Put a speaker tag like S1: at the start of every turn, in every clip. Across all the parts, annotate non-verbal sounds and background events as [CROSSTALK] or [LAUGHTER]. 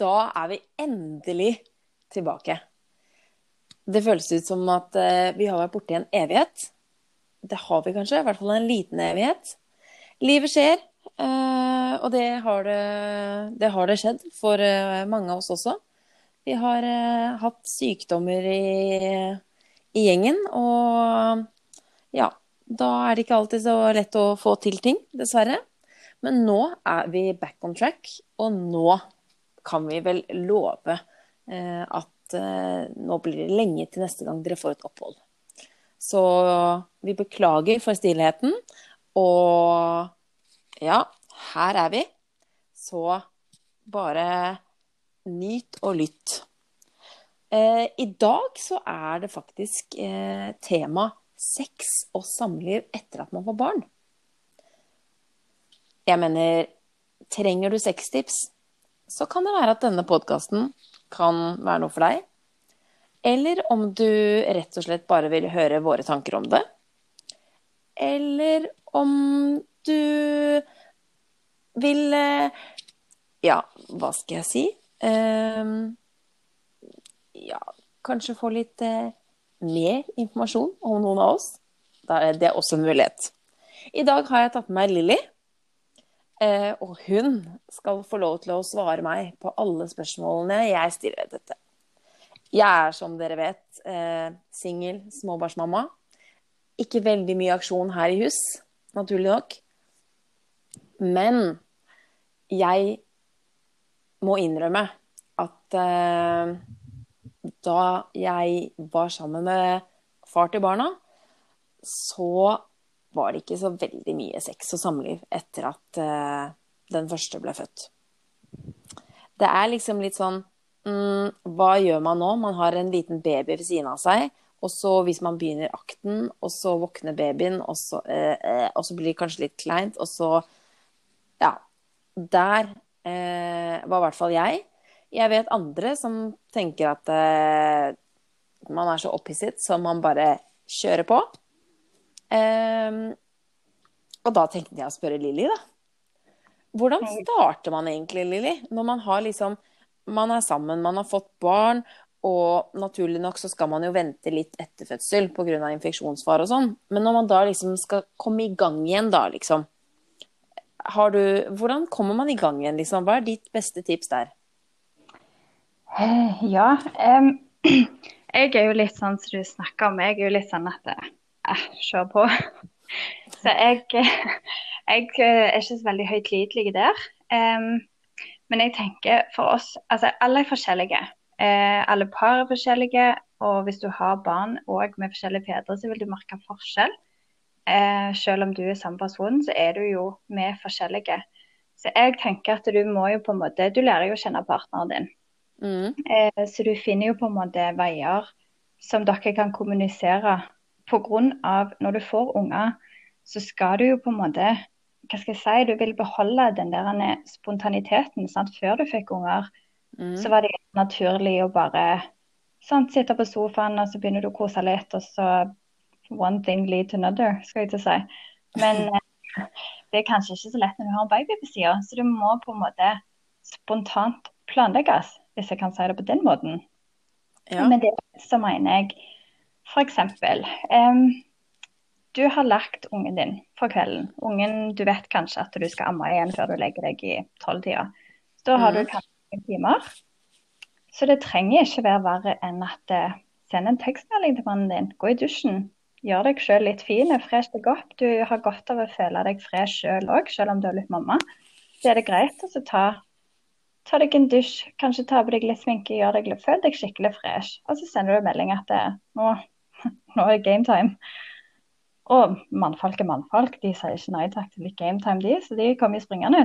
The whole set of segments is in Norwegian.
S1: Da er vi endelig tilbake. Det føles ut som at eh, vi har vært borte i en evighet. Det har vi kanskje, i hvert fall en liten evighet. Livet skjer, eh, og det har det, det, har det skjedd for eh, mange av oss også. Vi har hatt sykdommer i, i gjengen, og ja, da er det ikke alltid så lett å få til ting, dessverre. Men nå er vi back on track, og nå kan vi vel love eh, at eh, nå blir det lenge til neste gang dere får et opphold. Så vi beklager for stillheten, og ja, her er vi. Så bare nyt og lytt. Eh, I dag så er det faktisk tema sex og samliv etter at man får barn. Jeg mener, trenger du sextips, så kan det være at denne podkasten kan være noe for deg. Eller om du rett og slett bare vil høre våre tanker om det. Eller om du vil eh, Ja, hva skal jeg si? Uh, ja, kanskje få litt uh, mer informasjon om noen av oss. Det er også en mulighet. I dag har jeg tatt med meg Lilly. Eh, og hun skal få lov til å svare meg på alle spørsmålene jeg stiller dette. Jeg er, som dere vet, eh, singel småbarnsmamma. Ikke veldig mye aksjon her i hus, naturlig nok. Men jeg må innrømme at eh, da jeg var sammen med far til barna, så var det ikke så veldig mye sex og samliv etter at uh, den første ble født. Det er liksom litt sånn mm, Hva gjør man nå? Man har en liten baby ved siden av seg. Og så hvis man begynner akten, og så våkner babyen, og så, uh, uh, og så blir det kanskje litt kleint, og så Ja. Der var i hvert fall jeg. Jeg vet andre som tenker at man er så opphisset så man bare kjører på. Um, og da tenkte jeg å spørre Lilly, da. Hvordan starter man egentlig, Lilly? Når man har liksom Man er sammen, man har fått barn, og naturlig nok så skal man jo vente litt etter fødsel pga. infeksjonsfare og sånn. Men når man da liksom skal komme i gang igjen, da, liksom har du, Hvordan kommer man i gang igjen, liksom? Hva er ditt beste tips der?
S2: Eh, ja. Um, [CLEARS THROAT] jeg er jo litt sånn som du snakker om. Jeg er jo litt sånn at eh, kjør på. [LAUGHS] Så jeg, jeg, er ikke så veldig høytidelig der. Um, men jeg tenker for oss Altså, alle er forskjellige. Uh, alle par er forskjellige. Og hvis du har barn òg med forskjellige fedre, så vil du merke forskjell. Uh, selv om du er samme person, så er du jo med forskjellige. Så jeg tenker at du må jo på en måte Du lærer jo å kjenne partneren din. Mm. Uh, så du finner jo på en måte veier som dere kan kommunisere pga. når du får unger, så skal du jo på en måte hva skal jeg si, Du vil beholde den der spontaniteten. Sant? Før du fikk unger, mm. så var det naturlig å bare sant, sitte på sofaen og så begynner du å kose litt, og så one thing lead to another, skal jeg til å si. Men [LAUGHS] eh, det er kanskje ikke så lett når du har en baby på sida, så du må på en måte spontant planlegges, hvis jeg kan si det på den måten. Ja. Men det så mener jeg F.eks. Um, du har lagt ungen din for kvelden. Ungen, Du vet kanskje at du skal amme igjen før du legger deg i tolvtida. Da har mm. du kanskje noen timer. Så det trenger ikke være verre enn at uh, send en tekstmelding til mannen din. Gå i dusjen. Gjør deg sjøl litt fin. Fresh deg opp. Du har godt av å føle deg fresh sjøl òg, selv om du er litt mamma. Så er det greit å ta, ta deg en dusj, kanskje ta på deg litt sminke, gjør deg, føl deg skikkelig fresh. Og så sender du melding at uh, nå [LAUGHS] nå er det gametime. Og mannfolk er mannfolk, de sier ikke nei takk til litt gametime, de. Så de kommer springende.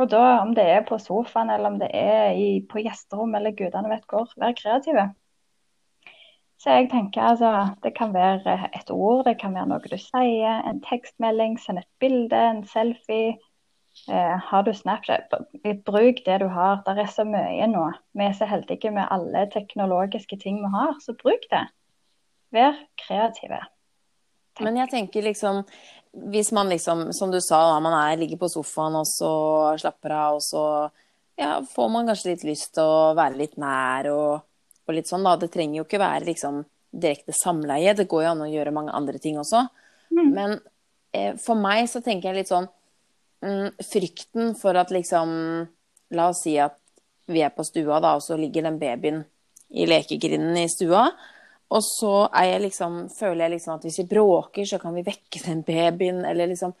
S2: Og da, om det er på sofaen eller om det er i, på gjesterom eller gudene vet hvor, vær kreative. Så jeg tenker altså, det kan være et ord, det kan være noe du sier, en tekstmelding, send et bilde, en selfie. Eh, har du Snapchat, bruk det du har. Det er så mye nå. Vi er så heldige med alle teknologiske ting vi har, så bruk det. Vær kreative.
S1: Tenk. Men jeg tenker liksom Hvis man liksom, som du sa, man er, ligger på sofaen og så slapper av, og så ja, får man kanskje litt lyst til å være litt nær og, og litt sånn, da. Det trenger jo ikke være liksom direkte samleie. Det går jo an å gjøre mange andre ting også.
S2: Mm.
S1: Men eh, for meg så tenker jeg litt sånn mm, Frykten for at liksom La oss si at vi er på stua, da, og så ligger den babyen i lekegrinden i stua. Og så jeg liksom, føler jeg liksom at hvis vi bråker, så kan vi vekke den babyen, eller liksom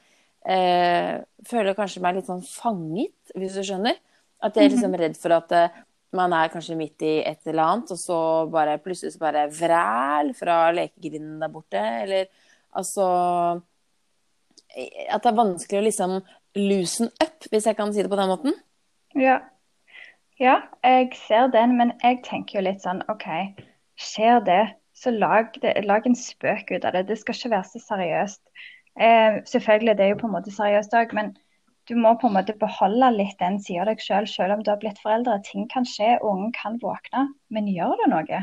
S1: eh, Føler kanskje meg litt sånn fanget, hvis du skjønner. At jeg er liksom redd for at eh, man er kanskje midt i et eller annet, og så bare plutselig så bare vræl fra lekegrinden der borte, eller altså At det er vanskelig å liksom loosen up, hvis jeg kan si det på den måten.
S2: Ja. ja, jeg ser den, men jeg tenker jo litt sånn OK, skjer det, så lag, det, lag en spøk ut av det. Det skal ikke være så seriøst. Eh, selvfølgelig, det er jo på en måte seriøst òg, men du må på en måte beholde litt den sida av deg sjøl, selv, selv om du har blitt foreldre. Ting kan skje, ungen kan våkne, men gjør det noe?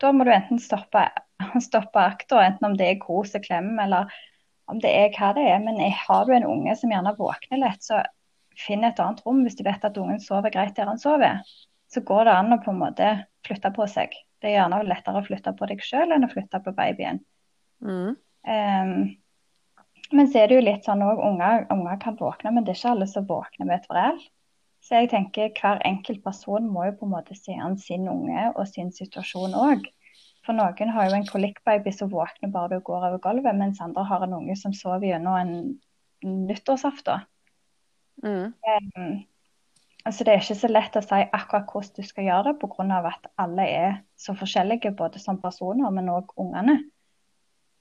S2: Da må du enten stoppe, [LAUGHS] stoppe akta, enten om det er kos og klem, eller om det er hva det er. Men har du en unge som gjerne våkner lett, så finn et annet rom hvis du vet at ungen sover greit der han sover. Så går det an å på en måte flytte på seg. Det er gjerne lettere å flytte på deg sjøl enn å flytte på babyen.
S1: Mm.
S2: Um, men så er det jo litt sånn òg, unger, unger, kan våkne, men det er ikke alle som våkner med et vrell. Så jeg tenker hver enkelt person må jo på en måte se an sin unge og sin situasjon òg. For noen har jo en kolikkbaby som våkner bare du går over gulvet, mens andre har en unge som sover gjennom en nyttårsaften.
S1: Mm.
S2: Um, altså det er ikke så lett å si akkurat hvordan du skal gjøre det, pga. at alle er så forskjellige, både som personer, men òg ungene.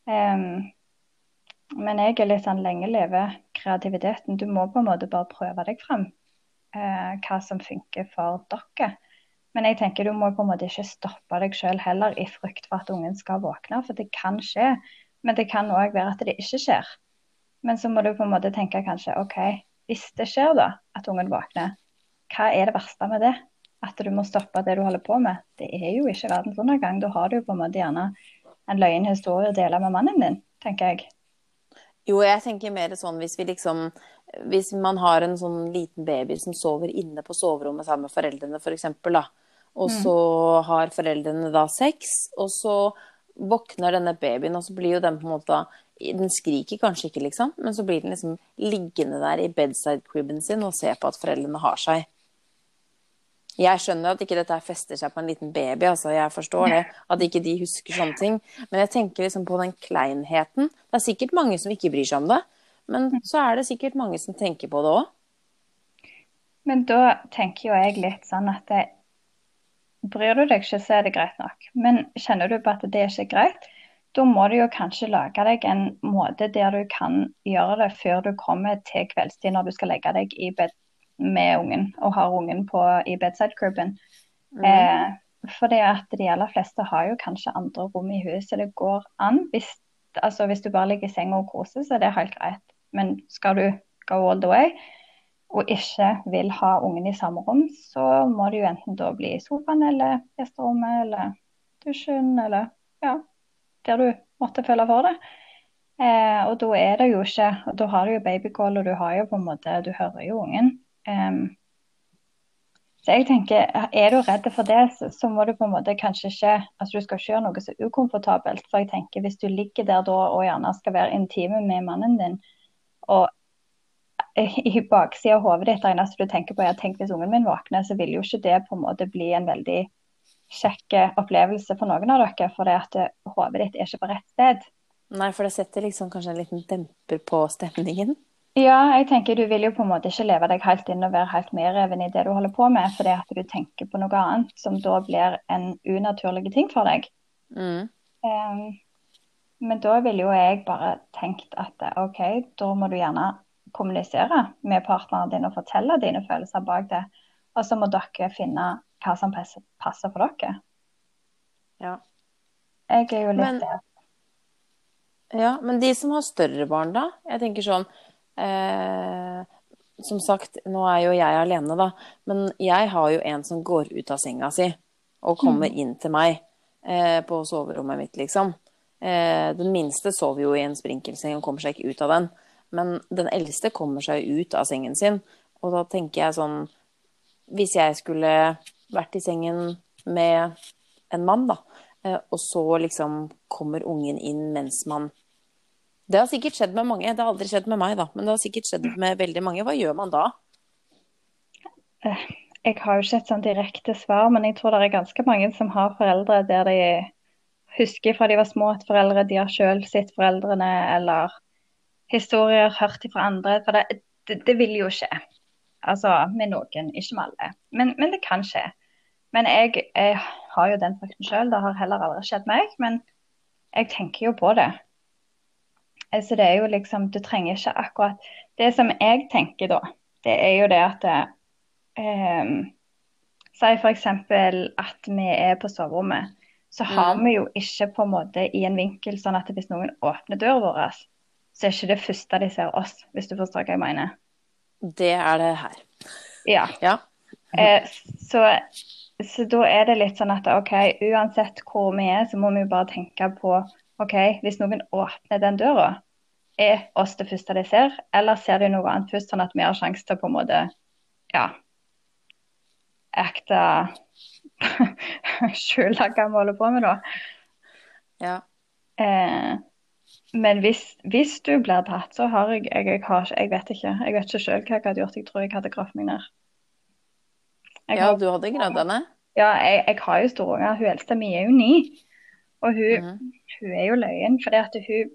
S2: Um, men jeg er litt sånn lenge leve kreativiteten. Du må på en måte bare prøve deg frem. Uh, hva som funker for dere. Men jeg tenker du må på en måte ikke stoppe deg sjøl heller i frykt for at ungen skal våkne. For det kan skje. Men det kan òg være at det ikke skjer. Men så må du på en måte tenke kanskje OK, hvis det skjer da, at ungen våkner, hva er det verste med det? At du må stoppe det du holder på med. Det er jo ikke verdens undergang. Da har du på en måte gjerne en løgn historie å dele med mannen din, tenker jeg.
S1: Jo, jeg tenker mer sånn hvis vi liksom Hvis man har en sånn liten baby som sover inne på soverommet sammen med foreldrene, f.eks., for da. Og så mm. har foreldrene da sex, og så våkner denne babyen, og så blir jo den på en måte Den skriker kanskje ikke, liksom, men så blir den liksom liggende der i bedside cribben sin og ser på at foreldrene har seg. Jeg skjønner at ikke dette fester seg på en liten baby, altså, jeg forstår det. At ikke de husker sånne ting. Men jeg tenker liksom på den kleinheten. Det er sikkert mange som ikke bryr seg om det. Men så er det sikkert mange som tenker på det òg.
S2: Men da tenker jo jeg litt sånn at det, bryr du deg ikke, så er det greit nok. Men kjenner du på at det er ikke greit, da må du jo kanskje lage deg en måte der du kan gjøre det før du kommer til kveldstid når du skal legge deg i bed med ungen og har ungen på, i bedside cribben. Mm. Eh, for det at de aller fleste har jo kanskje andre rom i huset. Det går an. Hvis, altså, hvis du bare ligger i senga og koser, så er det helt greit. Men skal du go all the way og ikke vil ha ungen i samme rom, så må det jo enten da bli i sofaen eller gjesterommet eller dusjen eller ja, der du måtte føle for det. Eh, og da er det jo ikke Da har du jo babycall, og du har jo på en måte Du hører jo ungen. Um, så jeg tenker, Er du redd for det, så, så, må du på en måte kanskje ikke altså Du skal ikke gjøre noe så ukomfortabelt. For jeg tenker hvis du ligger der da og gjerne skal være intime med mannen din, og i baksida av hodet ditt det eneste du tenker på er tenk hvis ungen min våkner, så vil jo ikke det på en måte bli en veldig kjekk opplevelse for noen av dere. For det at hodet ditt er ikke på rett sted.
S1: Nei, for det setter liksom kanskje en liten demper på stemningen?
S2: Ja, jeg tenker du vil jo på en måte ikke leve deg helt inn og være helt medreven i det du holder på med, fordi at du tenker på noe annet som da blir en unaturlig ting for deg.
S1: Mm.
S2: Um, men da ville jo jeg bare tenkt at OK, da må du gjerne kommunisere med partneren din og fortelle dine følelser bak det. Og så må dere finne hva som passer, passer for dere.
S1: Ja.
S2: Jeg er jo litt men,
S1: Ja, men de som har større barn, da? Jeg tenker sånn Eh, som sagt, nå er jo jeg alene, da. Men jeg har jo en som går ut av senga si og kommer mm. inn til meg eh, på soverommet mitt, liksom. Eh, den minste sover jo i en sprinkelseng og kommer seg ikke ut av den. Men den eldste kommer seg ut av sengen sin. Og da tenker jeg sånn hvis jeg skulle vært i sengen med en mann, da, eh, og så liksom kommer ungen inn mens man Det har sikkert skjedd med mange. Det har aldri skjedd med meg, da, men det har sikkert skjedd med veldig mange. Hva gjør man da?
S2: Jeg har jo ikke et sånn direkte svar, men jeg tror det er ganske mange som har foreldre der de husker fra de var små at foreldre de har selv sett foreldrene, eller historier hørt fra andre. For det, det, det vil jo skje. Altså med noen, ikke med alle. Men, men det kan skje. Men jeg, jeg har jo den frykten sjøl. Det har heller aldri skjedd meg. Men jeg tenker jo på det. Altså, det er jo liksom Du trenger ikke akkurat Det som jeg tenker da, det er jo det at eh, Si f.eks. at vi er på soverommet. Så har
S1: Mm.
S2: vi jo ikke på en måte i en vinkel sånn at hvis noen åpner døra vår, så er ikke det første de ser oss, hvis du forstår hva jeg mener.
S1: Det er det her.
S2: Ja.
S1: Ja.
S2: Eh, så, så da er det litt sånn at OK, uansett hvor vi er, så må vi jo bare tenke på OK, hvis noen åpner den døra, er oss det første de ser, eller ser de noe annet først, sånn at vi har sjanse til å på en måte ja ekte skjule hva vi holder på med, da.
S1: ja.
S2: Eh, men hvis, hvis du blir tatt, så har jeg jeg, jeg, har, jeg vet ikke. Jeg vet ikke sjøl hva jeg hadde gjort. Jeg tror jeg hadde gravd meg ned. Jeg
S1: ja,
S2: har-
S1: du hadde gravd ned?
S2: Ja, jeg, jeg har jo storunger. Hun eldste mi er jo ni. Og hun,
S1: mm.
S2: hun er jo løyen. For hun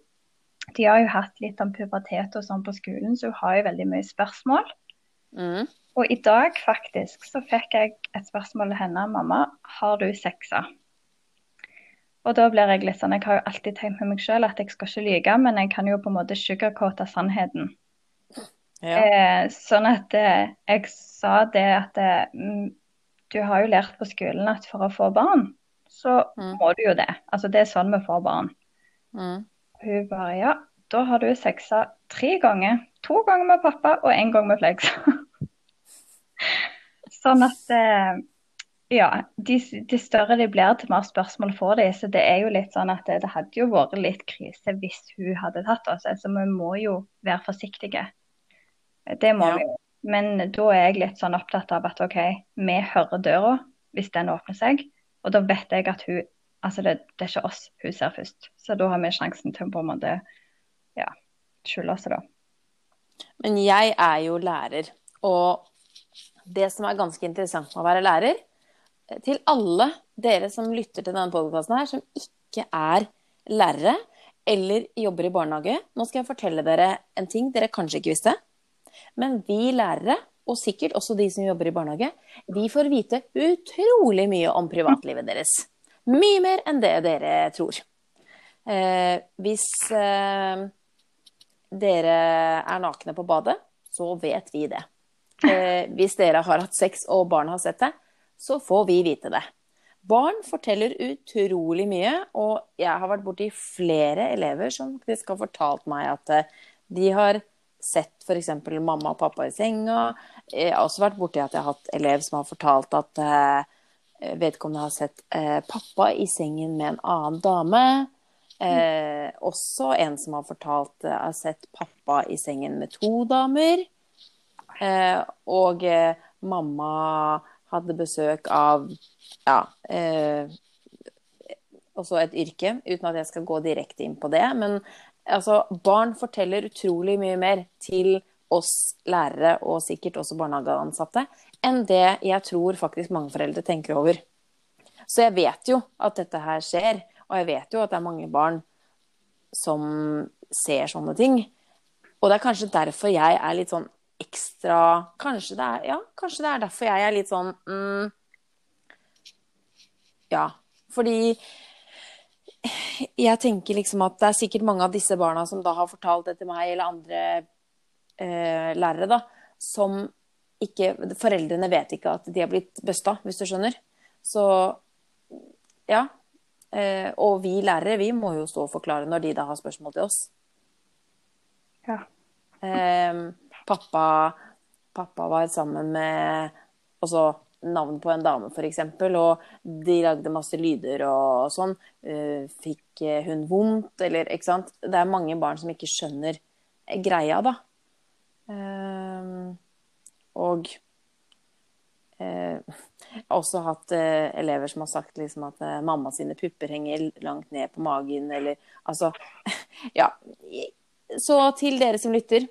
S2: De har jo hatt litt om pubertet og sånn på skolen, så hun har jo veldig mye spørsmål.
S1: Mm.
S2: Og i dag faktisk så fikk jeg et spørsmål til henne. 'Mamma, har du sexa?' Og da blir jeg litt sånn Jeg har jo alltid tenkt med meg sjøl at jeg skal ikke lyge, men jeg kan jo på en måte sugarcoate sannheten.
S1: Ja.
S2: Eh, sånn at eh, jeg sa det at eh, mm, du har jo lært på skolen at for å få barn, så
S1: Mm.
S2: må du jo det. Altså det er sånn vi får barn.
S1: Mm.
S2: Hun bare ja, da har du sexa tre ganger. To ganger med pappa og én gang med Flex. [LAUGHS] sånn at eh, ja, de, de større de blir, til mer spørsmål får de. Så det er jo litt sånn at det, det hadde jo vært litt krise hvis hun hadde tatt oss. Altså vi må jo være forsiktige. Det må
S1: Ja.
S2: vi jo. Men da er jeg litt sånn opptatt av at OK, vi hører døra hvis den åpner seg. Og da vet jeg at hun Altså det, det er ikke oss hun ser først. Så da har vi sjansen til å på en måte ja, skjule oss, da.
S1: Men jeg er jo lærer, og det som er ganske interessant med å være lærer Til alle dere som lytter til denne podkasten her, som ikke er lærere eller jobber i barnehage, nå skal jeg fortelle dere en ting dere kanskje ikke visste. Men vi lærere, og sikkert også de som jobber i barnehage, vi får vite utrolig mye om privatlivet deres. Mye mer enn det dere tror. Eh, hvis eh, dere er nakne på badet, så vet vi det. Eh, hvis dere har hatt sex og barn har sett det, så får vi vite det. Barn forteller utrolig mye, og jeg har vært borti flere elever som faktisk har fortalt meg at eh, de har sett f.eks. mamma og pappa i senga. Jeg har også vært borti at jeg har hatt elev som har fortalt at eh, vedkommende har sett eh, pappa i sengen med en annen dame. Eh, også en som har fortalt eh, har sett pappa i sengen med to damer. Eh, og eh, mamma hadde besøk av ja, eh, også et yrke, uten at jeg skal gå direkte inn på det. Men altså, barn forteller utrolig mye mer til oss lærere, og sikkert også barnehageansatte, enn det jeg tror faktisk mange foreldre tenker over. Så jeg vet jo at dette her skjer, og jeg vet jo at det er mange barn som ser sånne ting. Og det er kanskje derfor jeg er litt sånn ekstra Kanskje det er, ja, kanskje det er derfor jeg er litt sånn mm, Ja. Fordi jeg tenker liksom at det er sikkert mange av disse barna som da har fortalt det til meg, eller andre eh, lærere, da, som ikke Foreldrene vet ikke at de har blitt busta, hvis du skjønner. Så ja. Eh, og vi lærere, vi må jo stå og forklare når de da har spørsmål til oss.
S2: Ja.
S1: Eh, pappa, pappa var sammen med også navn på en dame, f.eks., og de lagde masse lyder og sånn. Eh, fikk eh, hun vondt, eller ikke sant? Det er mange barn som ikke skjønner greia, da. Eh, og Jeg har også hatt elever som har sagt liksom at mamma sine pupper henger langt ned på magen, eller altså [LAUGHS] Ja. Så til dere som lytter,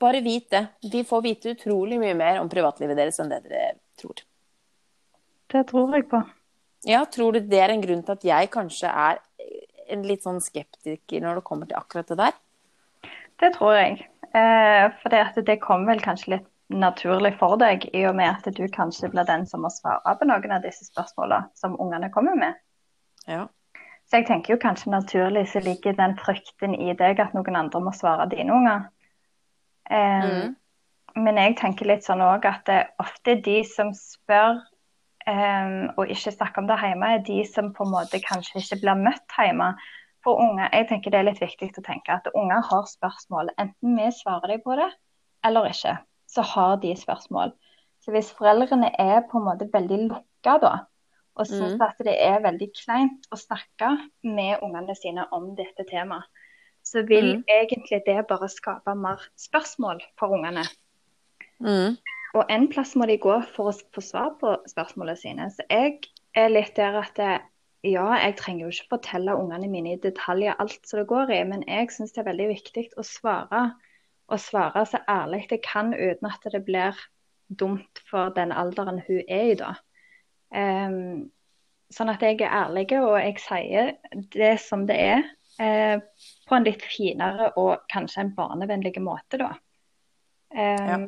S1: bare vit det. Vi får vite utrolig mye mer om privatlivet deres enn det dere tror.
S2: Det tror jeg på.
S1: Ja, tror du det er en grunn til at jeg kanskje er en litt sånn skeptiker når det kommer til akkurat det der?
S2: Det tror jeg. Eh, for det, det kommer vel kanskje litt naturlig for deg, i og med at du kanskje blir den som må svare på noen av disse spørsmålene som ungene kommer med.
S1: Ja.
S2: Så jeg tenker jo kanskje naturlig så ligger den frykten i deg at noen andre må svare dine unger. Eh, mm. Men jeg tenker litt sånn òg at det er ofte de som spør um, og ikke snakker om det hjemme, er de som på en måte kanskje ikke blir møtt hjemme. For unge, jeg tenker det er litt viktig å tenke at unger har spørsmål. Enten vi svarer dem på det, eller ikke så har de spørsmål. Så hvis foreldrene er på en måte veldig lukka da, og syns mm. at det er veldig kleint å snakke med ungene sine om dette temaet, så vil mm. egentlig det bare skape mer spørsmål for ungene. Mm. Og en plass må de gå for å få svar på spørsmålene sine. Så jeg er litt der at det, ja, jeg trenger jo ikke fortelle ungene mine i detaljer alt som det går i, men jeg syns det er veldig viktig å svare Og svare så ærlig jeg kan uten at det blir dumt for den alderen hun er i da. Um, sånn at jeg er ærlig og jeg sier det som det er, eh, på en litt finere og kanskje en barnevennlig måte, da. Um, ja.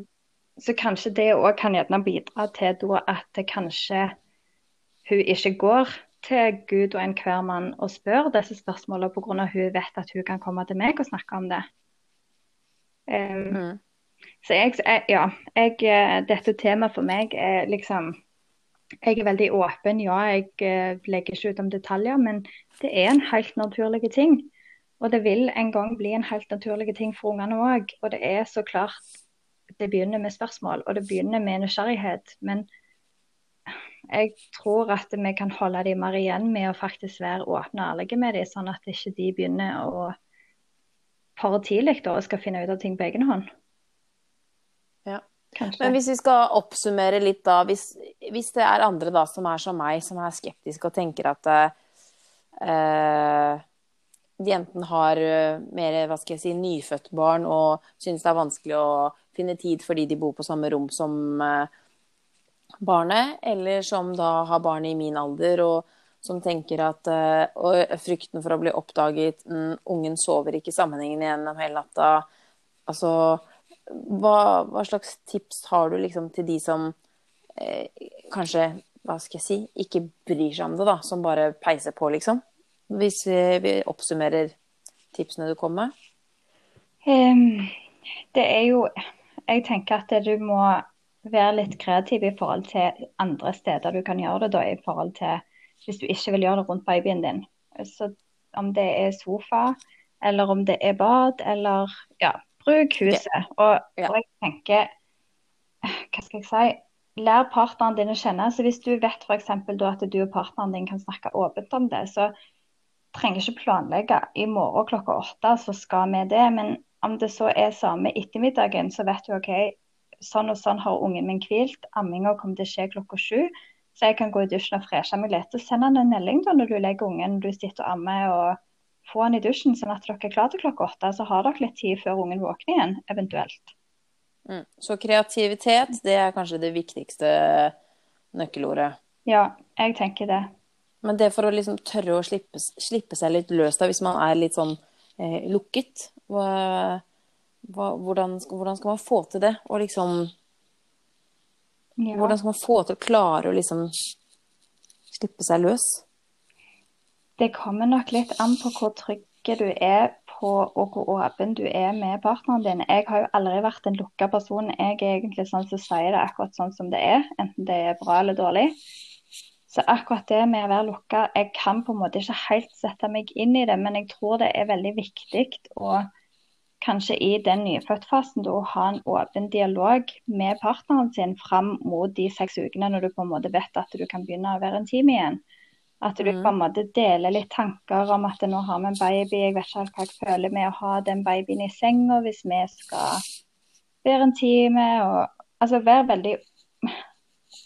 S2: Så kanskje det òg kan gjerne bidra til at kanskje hun ikke går til Gud og enhver mann og spør disse spørsmålene pga. hun vet at hun kan komme til meg og snakke om det. Um, mm. Så jeg, ja, jeg, eh, dette temaet for meg er liksom Jeg er veldig åpen, ja. Jeg uh, legger ikke ut om detaljer, men det er en helt naturlig ting. Og det vil en gang bli en helt naturlig ting for ungene òg. Og det er så klart Det begynner med spørsmål, og det begynner med nysgjerrighet. Men jeg tror at vi kan holde dem mer igjen med å faktisk være åpne og ærlige med dem, sånn at ikke de begynner å for tidlig da, og skal finne ut av ting på egen hånd.
S1: Ja. Kanskje. Men hvis vi skal oppsummere litt da, hvis, hvis, det er andre da som er som meg, som er skeptiske og tenker at uh, de enten har uh, mer hva skal jeg si, nyfødt barn og synes det er vanskelig å finne tid fordi de bor på samme rom som uh, barnet, eller som da har barn i min alder og som tenker at Og frykten for å bli oppdaget mm, Ungen sover ikke sammenhengen gjennom hele natta. Altså hva, hva, slags tips har du liksom til de som eh, kanskje, hva skal jeg si, ikke bryr seg om det, da? Som bare peiser på, liksom? Hvis vi, oppsummerer tipsene du kom med?
S2: Det er jo Jeg tenker at du må være litt kreativ i forhold til andre steder du kan gjøre det, da, i forhold til hvis du ikke vil gjøre det rundt babyen din. Så om det er sofa, eller om det er bad, eller ja, bruk huset. Og, ja. og jeg tenker Hva skal jeg si? Lær partneren din å kjenne. Så hvis du vet f.eks. at du og partneren din kan snakke åpent om det, så trenger ikke planlegge i morgen klokka åtte, så skal vi det. Men om det så er samme ettermiddagen, så vet du OK, sånn og sånn har ungen min hvilt. Amminga kommer til å skje klokka sju. Så jeg kan gå i dusjen og freshe meg litt. Og send han en melding da når du legger ungen du sitter og ammer, og få han i dusjen sånn at dere er klare til klokka åtte. Så har dere litt tid før ungen våkner igjen, eventuelt.
S1: Mm. Så kreativitet, det er kanskje det viktigste nøkkelordet?
S2: Ja, jeg tenker det.
S1: Men det for å liksom tørre å slippe, slippe seg litt løs da, hvis man er litt sånn eh, lukket, hva, hva, hvordan, hvordan, skal man få til det? Og liksom ja. Hvordan skal man få til å klare å liksom slippe seg løs?
S2: Det kommer nok litt an på hvor trygge du er på, og hvor åpen du er med partneren din. Jeg har jo aldri vært en lukka person. Jeg er egentlig sånn som sier det akkurat sånn som det er, enten det er bra eller dårlig. Så akkurat det med å være lukka, jeg kan på en måte ikke helt sette meg inn i det, men jeg tror det er veldig viktig å kanskje i den nyfødtfasen da, ha en åpen dialog med partneren sin fram mot de seks ukene, når du på en måte vet at du kan begynne å være intim igjen. At du mm. på en måte deler litt tanker om at nå har vi en baby, jeg vet ikke helt hva jeg føler med å ha den babyen i senga hvis vi skal være intime. Og, altså være veldig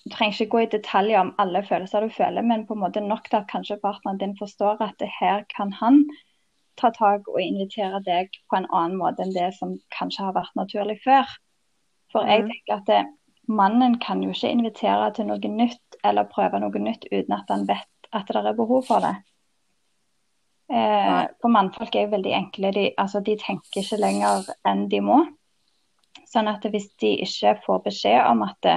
S2: du trenger ikke gå i detaljer om alle følelser du føler, men på en måte nok til at kanskje partneren din forstår at det her kan han ta tak og invitere deg på en annen måte enn det som kanskje har vært naturlig før. For jeg
S1: Mm.
S2: tenker at det, mannen kan jo ikke invitere til noe nytt eller prøve noe nytt uten at han vet at det er behov for det. Eh, for mannfolk er jo veldig enkle. De, altså, de tenker ikke lenger enn de må. Sånn at hvis de ikke får beskjed om at det,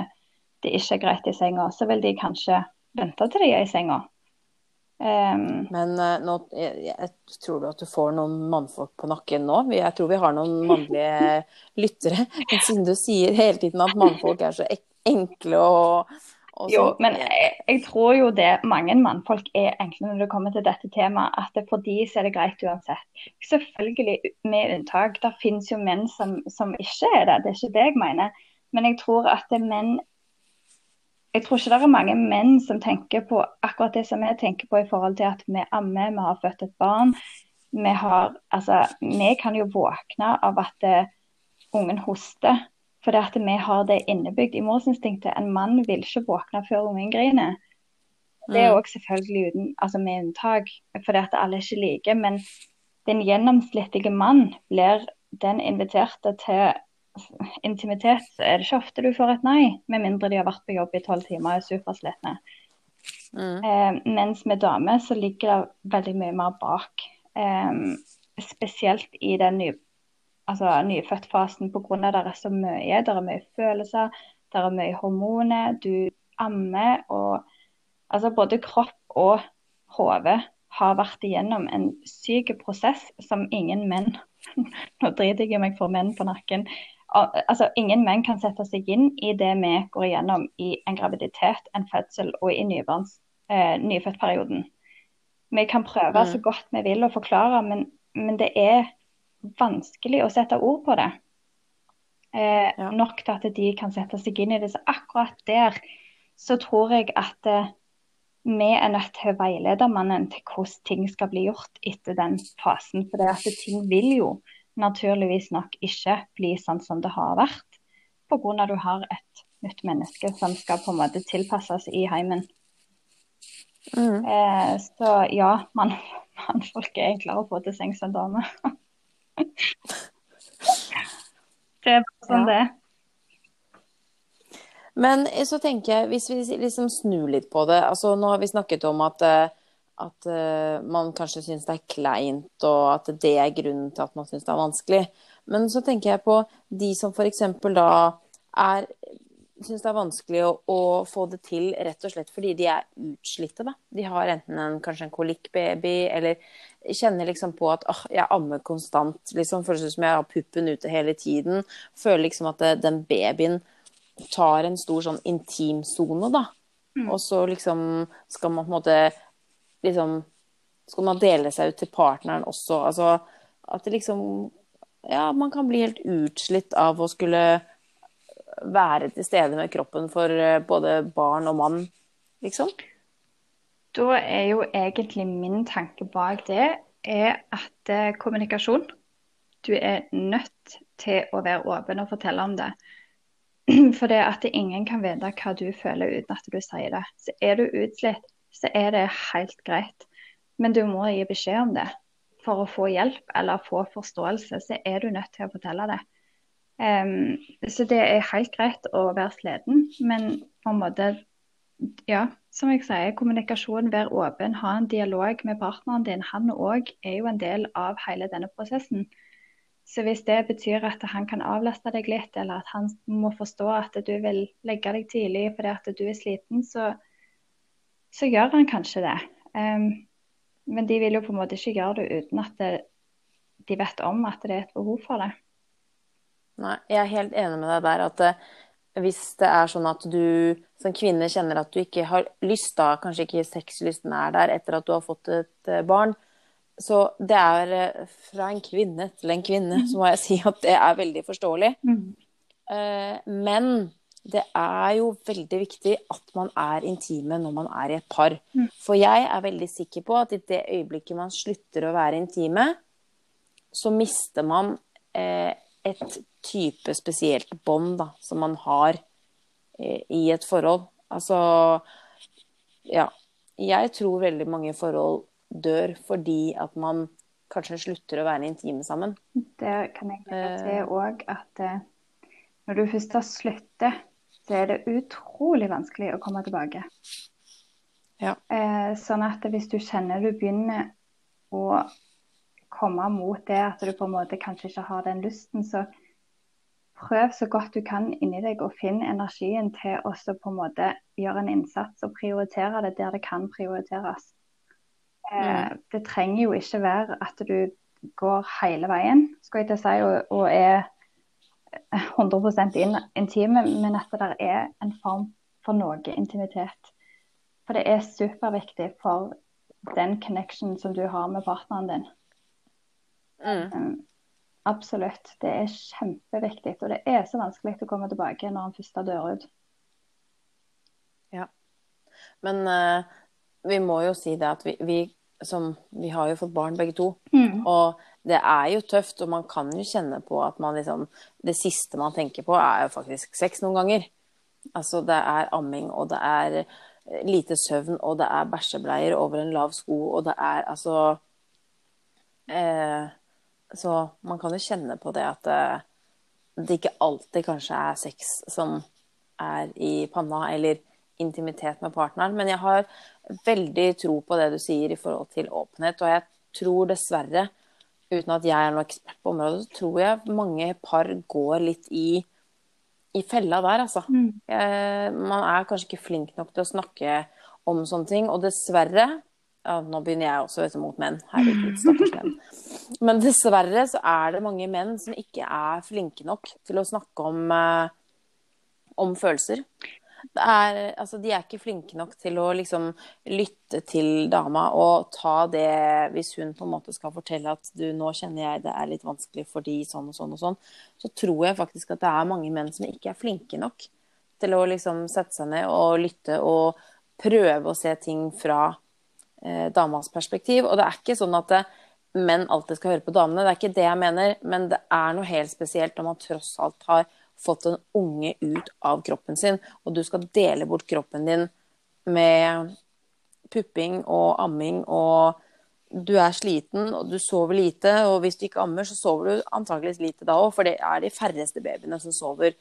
S2: det ikke er greit i senga, så vil de kanskje vente til de er i senga. Um,
S1: Men uh, nå jeg, jeg, tror du at du får noen mannfolk på nakken nå? Jeg tror vi har noen mannlige [LAUGHS] lyttere. Men siden du sier hele tiden at mannfolk er så enkle og, og
S2: jo,
S1: sånn.
S2: men jeg, jeg tror jo det mange mannfolk er enkle når det kommer til dette temaet, at det for de så er det greit uansett. Selvfølgelig med unntak. Det finnes jo menn som, som ikke er det, det er ikke det jeg mener. Men jeg tror at menn jeg tror ikke det er mange menn som tenker på akkurat det som jeg tenker på i forhold til at vi ammer, vi har født et barn. Vi, har, altså, vi kan jo våkne av at eh, ungen hoster, fordi at vi har det innebygd i morsinstinktet. En mann vil ikke våkne før ungen griner. Det er
S1: Mm.
S2: òg selvfølgelig uten, altså med unntak, fordi at alle er ikke like. Men den gjennomsnittlige mann blir den inviterte til intimitet, så er det ikke ofte du får et nei, med mindre de har vært på jobb i tolv timer og er superslitne.
S1: Mm.
S2: Eh, mens med damer så ligger det veldig mye mer bak. Eh, spesielt i den ny, altså, nyfødtfasen pga. det er så mye. Det er mye følelser, det er mye hormoner. Du ammer og Altså både kropp og hode har vært igjennom en syk prosess som ingen menn [LAUGHS] Nå driter jeg meg for menn på nakken. Al- Altså, ingen menn kan sette seg inn i det vi går igjennom i en graviditet, en fødsel og i nybarns, eh, nyfødtperioden. Vi kan prøve
S1: Mm.
S2: så godt vi vil å forklare, men, men det er vanskelig å sette ord på det. Eh,
S1: Ja.
S2: Nok til at de kan sette seg inn i det. Så akkurat der så tror jeg at eh, vi er nødt til å veilede mannen til hvordan ting skal bli gjort etter den fasen. For det at ting vil jo naturligvis nok ikke bli sånn som det har vært, pga. at du har et nytt menneske som skal på en måte tilpasses i heimen.
S1: Mm.
S2: Eh, så ja, man, [LAUGHS] mannfolk er enklere å få til sengs enn damer. [LAUGHS] det er bare sånn
S1: Ja.
S2: det er.
S1: Men så tenker jeg, hvis vi liksom snur litt på det altså Nå har vi snakket om at, eh, at eh, man kanskje syns det er kleint, og at det er grunnen til at man syns det er vanskelig. Men så tenker jeg på de som f.eks. da er syns det er vanskelig å, å få det til rett og slett fordi de er utslitte. Da. De har enten en, kanskje en kolikkbaby, eller kjenner liksom på at åh, jeg ammer konstant. Liksom, føles ut som jeg har puppen ute hele tiden. Føler liksom at det, den babyen tar en stor sånn intimsone, da. Og så liksom skal man på en måte liksom Skal man dele seg ut til partneren også? Altså at det liksom Ja, man kan bli helt utslitt av å skulle være til stede med kroppen for eh, både barn og mann, liksom.
S2: Da er jo egentlig min tanke bak det er at eh, kommunikasjon Du er nødt til å være åpen og fortelle om det. [CLEARS THROAT] For det at ingen kan vite hva du føler uten at du sier det. Så er du utslitt, så er det helt greit. Men du må gi beskjed om det. For å få hjelp eller få forståelse, så er du nødt til å fortelle det. Um, så det er helt greit å være sliten, men på en måte ja, som jeg sier, kommunikasjon, vær åpen, ha en dialog med partneren din. Han òg er jo en del av hele denne prosessen. Så hvis det betyr at han kan avlaste deg litt, eller at han må forstå at du vil legge deg tidlig fordi at du er sliten, så, så gjør han kanskje det. Um, men de vil jo på en måte ikke gjøre det uten at det, de vet om at det er et behov for det.
S1: Nei, jeg er helt enig med deg der at uh, hvis det er sånn at du som kvinne kjenner at du ikke har lyst, da kanskje ikke sexlysten er der etter at du har fått et uh, barn, så det er uh, fra en kvinne til en kvinne, så må jeg si at det er veldig forståelig. Eh, Men det er jo veldig viktig at man er intime når man er i et par.
S2: Mm.
S1: For jeg er veldig sikker på at i det øyeblikket man slutter å være intime, så mister man eh, et type spesielt bånd da, som man har eh, i et forhold. Altså Ja. Jeg tror veldig mange forhold dør fordi at man kanskje slutter å være intime sammen.
S2: Det kan jeg legge til òg at eh, når du først har sluttet, så er det utrolig vanskelig å komme tilbake.
S1: Ja.
S2: Eh, sånn at hvis du kjenner du begynner å komme mot det at du på en måte kanskje ikke har den lysten, så prøv så godt du kan inni deg og finn energien til å på en måte gjøre en innsats og prioritere det der det kan prioriteres. Eh, det trenger jo ikke være at du går hele veien, skal jeg til å si, og, og er 100% in, intime, men at det er en form for noe intimitet. For det er superviktig for den connection som du har med partneren din.
S1: Mm.
S2: Um, absolutt. Det er kjempeviktig. Og det er så vanskelig å komme tilbake når han først dør ut.
S1: Men uh, vi må jo si det at vi, vi, som, vi har jo fått barn begge to.
S2: Mm.
S1: Og det er jo tøft, og man kan jo kjenne på at man liksom Det siste man tenker på, er jo faktisk sex noen ganger. Altså det er amming, og det er eh, lite søvn, og det er bæsjebleier over en lav sko, og det er altså eh, Så man kan jo kjenne på det at eh, det ikke alltid kanskje er sex som er i panna, eller intimitet med partneren. Men jeg har veldig tro på det du sier i forhold til åpenhet, og jeg tror dessverre, uten at jeg er noen ekspert på området, så tror jeg mange par går litt i, i fella der, altså.
S2: Mm.
S1: Eh, man er kanskje ikke flink nok til å snakke om sånne ting, og dessverre ja, Nå begynner jeg også vet du, mot menn. Herregud, stakkars menn. [LAUGHS] Men dessverre så er det mange menn som ikke er flinke nok til å snakke om, eh, om følelser. Er, altså, de er ikke flinke nok til å liksom lytte til dama og ta det hvis hun på en måte skal fortelle at du, nå kjenner jeg det er litt vanskelig fordi sånn og sånn og sånn. Så tror jeg faktisk at det er mange menn som ikke er flinke nok til å liksom sette seg ned og lytte og prøve å se ting fra eh, damas perspektiv. Og det er ikke sånn at det, menn alltid skal høre på damene, det er ikke det jeg mener. Men det er noe helt spesielt når man tross alt har fått en unge ut av kroppen sin, og du skal dele bort kroppen din med pupping og amming, og du er sliten, og du sover lite, og hvis du ikke ammer, så sover du antakeligvis lite da òg, for det er de færreste babyene som sover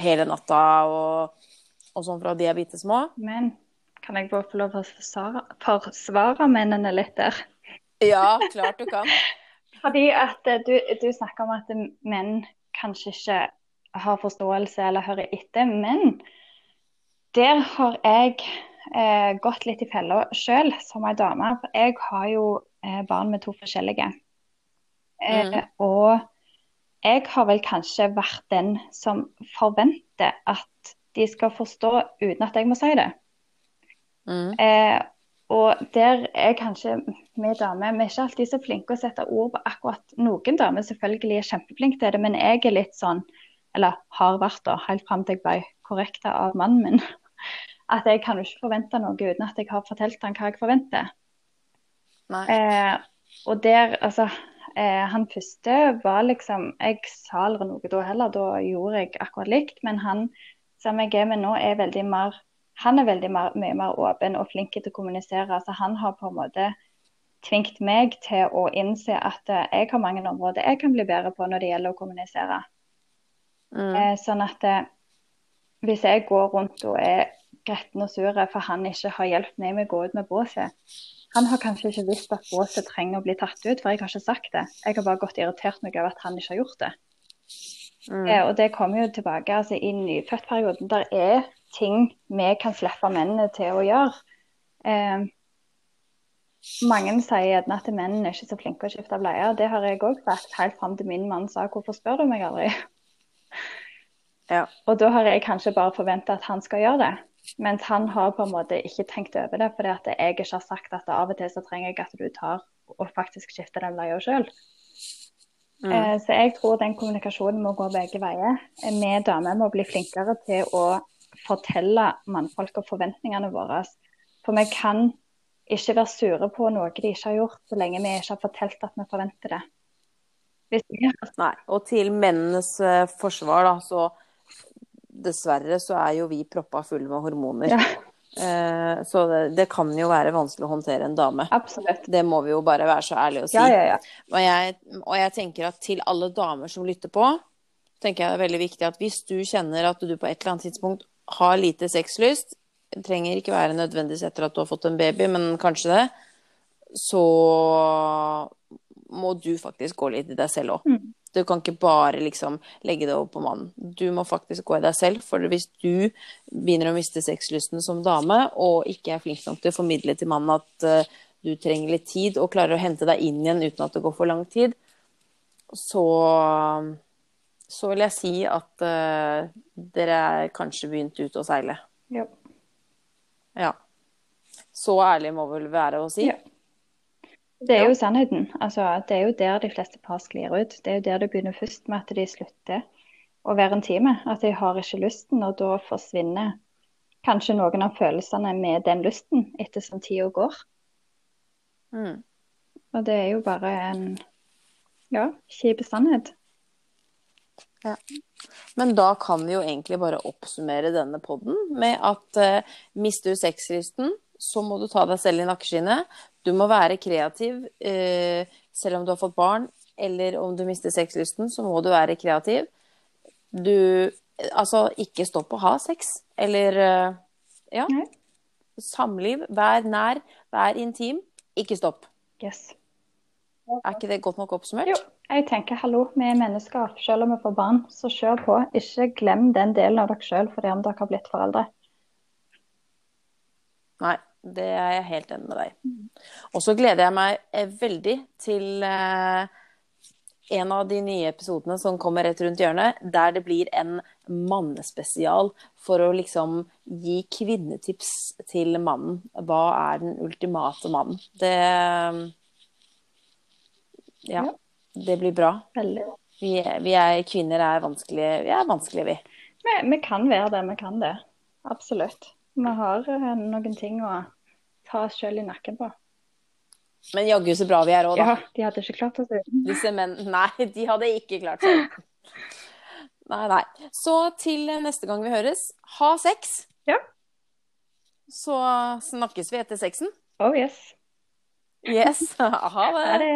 S1: hele natta og, og sånn fra de er bitte små.
S2: Men kan jeg bare få lov til å forsvare, mennene litt der?
S1: Ja, klart du kan. [LAUGHS]
S2: Fordi at eh, du, du snakker om at menn kanskje ikke har forståelse eller hører etter. Men der har jeg eh, gått litt i fella sjøl som ei dame. For jeg har jo eh, barn med to forskjellige. Eh,
S1: Mm.
S2: Og jeg har vel kanskje vært den som forventer at de skal forstå uten at jeg må si det.
S1: Mm.
S2: Eh, og der er kanskje vi damer vi er ikke alltid så flinke å sette ord på akkurat noen damer. Selvfølgelig er kjempeflinke til det, men jeg er litt sånn, eller har vært da, helt fram til jeg ble korrekta av mannen min, [LAUGHS] at jeg kan jo ikke forvente noe uten at jeg har fortalt han hva jeg forventer. Eh, og der, altså eh, Han første var liksom Jeg sa aldri noe da heller, da gjorde jeg akkurat likt. Men han som jeg er med nå, er veldig mer Han er veldig mer, mye mer åpen og flink til å kommunisere. Så han har på en måte tvingt meg til å innse at eh, jeg har mange områder jeg kan bli bedre på når det gjelder å kommunisere.
S1: Mm.
S2: Eh, sånn at eh, hvis jeg går rundt og er gretten og sur for han ikke har hjulpet meg med å gå ut med båset Han har kanskje ikke visst at båset trenger å bli tatt ut, for jeg har ikke sagt det. Jeg har bare gått irritert meg over at han ikke har gjort det.
S1: Mm.
S2: Eh, og det kommer jo tilbake altså, i nyfødtperioden. Der er ting vi kan slippe mennene til å gjøre. Eh, mange sier gjerne at mennene er ikke så flinke å skifte bleier. Det har jeg òg sagt helt fram til min mann sa 'hvorfor spør du meg aldri'?
S1: Ja.
S2: Og da har jeg kanskje bare forventa at han skal gjøre det. Mens han har på en måte ikke tenkt over det, fordi at jeg ikke har sagt at av og til så trenger jeg at du tar og faktisk skifter den leia sjøl.
S1: Mm.
S2: Eh, så jeg tror den kommunikasjonen må gå begge veier. Vi damer må bli flinkere til å fortelle mannfolk og forventningene våre. For vi kan ikke være sure på noe de ikke har gjort, så lenge vi ikke har fortalt at vi forventer det. Hvis vi
S1: Nei. Og til mennenes eh, forsvar, da, så dessverre så er jo vi proppa fulle med hormoner.
S2: Ja.
S1: Eh, så det, det kan jo være vanskelig å håndtere en dame.
S2: Absolutt.
S1: Det må vi jo bare være så ærlige å si.
S2: Ja, ja, ja.
S1: Og, jeg, og jeg tenker at til alle damer som lytter på, tenker jeg det er veldig viktig at hvis du kjenner at du på et eller annet tidspunkt har lite sexlyst, trenger ikke være nødvendigvis etter at du har fått en baby, men kanskje det, så må du faktisk gå litt i deg selv òg.
S2: Mm.
S1: Du kan ikke bare liksom legge det over på mannen. Du må faktisk gå i deg selv, for hvis du begynner å miste sexlysten som dame, og ikke er flink nok til å formidle til mannen at uh, du trenger litt tid, og klarer å hente deg inn igjen uten at det går for lang tid, så så vil jeg si at uh, dere er kanskje begynt ut å seile.
S2: Ja.
S1: Ja. Så ærlig må vel være å si.
S2: Ja. Det er jo sannheten. Altså, det er jo der de fleste par sklir ut. Det er jo der det begynner først med at de slutter å være intime. At de har ikke lysten, og da forsvinner kanskje noen av følelsene med den lysten etter som tida går.
S1: Mm.
S2: Og det er jo bare en ja, kjip sannhet.
S1: Men da kan vi jo egentlig bare oppsummere denne podden med at uh, mister du sexlysten, så må du ta deg selv i nakkeskinnet. Du må være kreativ eh, selv om du har fått barn, eller om du mister sexlysten, så må du være kreativ. Du Altså, ikke stopp å ha sex. Eller eh, ja.
S2: Nei.
S1: Samliv. Vær nær, vær intim. Ikke stopp.
S2: Yes.
S1: Er ikke det godt nok oppsummert?
S2: Jo, jeg tenker hallo, vi er mennesker. Selv om vi får barn, så kjør på. Ikke glem den delen av dere sjøl fordi om dere har blitt foreldre.
S1: Nei, det er jeg helt enig med deg. Og så gleder jeg meg eh, veldig til eh, en av de nye episodene som kommer rett rundt hjørnet, der det blir en mannespesial for å liksom gi kvinnetips til mannen. Hva er den ultimate mannen? Det Ja,
S2: Ja.
S1: det blir bra. Vi, er- vi er kvinner er vanskelige, vi er vanskelige, vi.
S2: Vi, vi kan være det, vi kan det. Absolutt. Vi har eh, noen ting å ta oss sjøl i nakken på.
S1: Men jaggu så bra vi er òg, da.
S2: Ja, de hadde ikke klart oss uten.
S1: Disse menn Nei, de hadde ikke klart seg. Nei, nei. Så til neste gang vi høres, ha sex.
S2: Ja.
S1: Så snakkes vi etter sexen.
S2: Oh yes.
S1: Yes. [LAUGHS] Ha det.
S2: Ha det.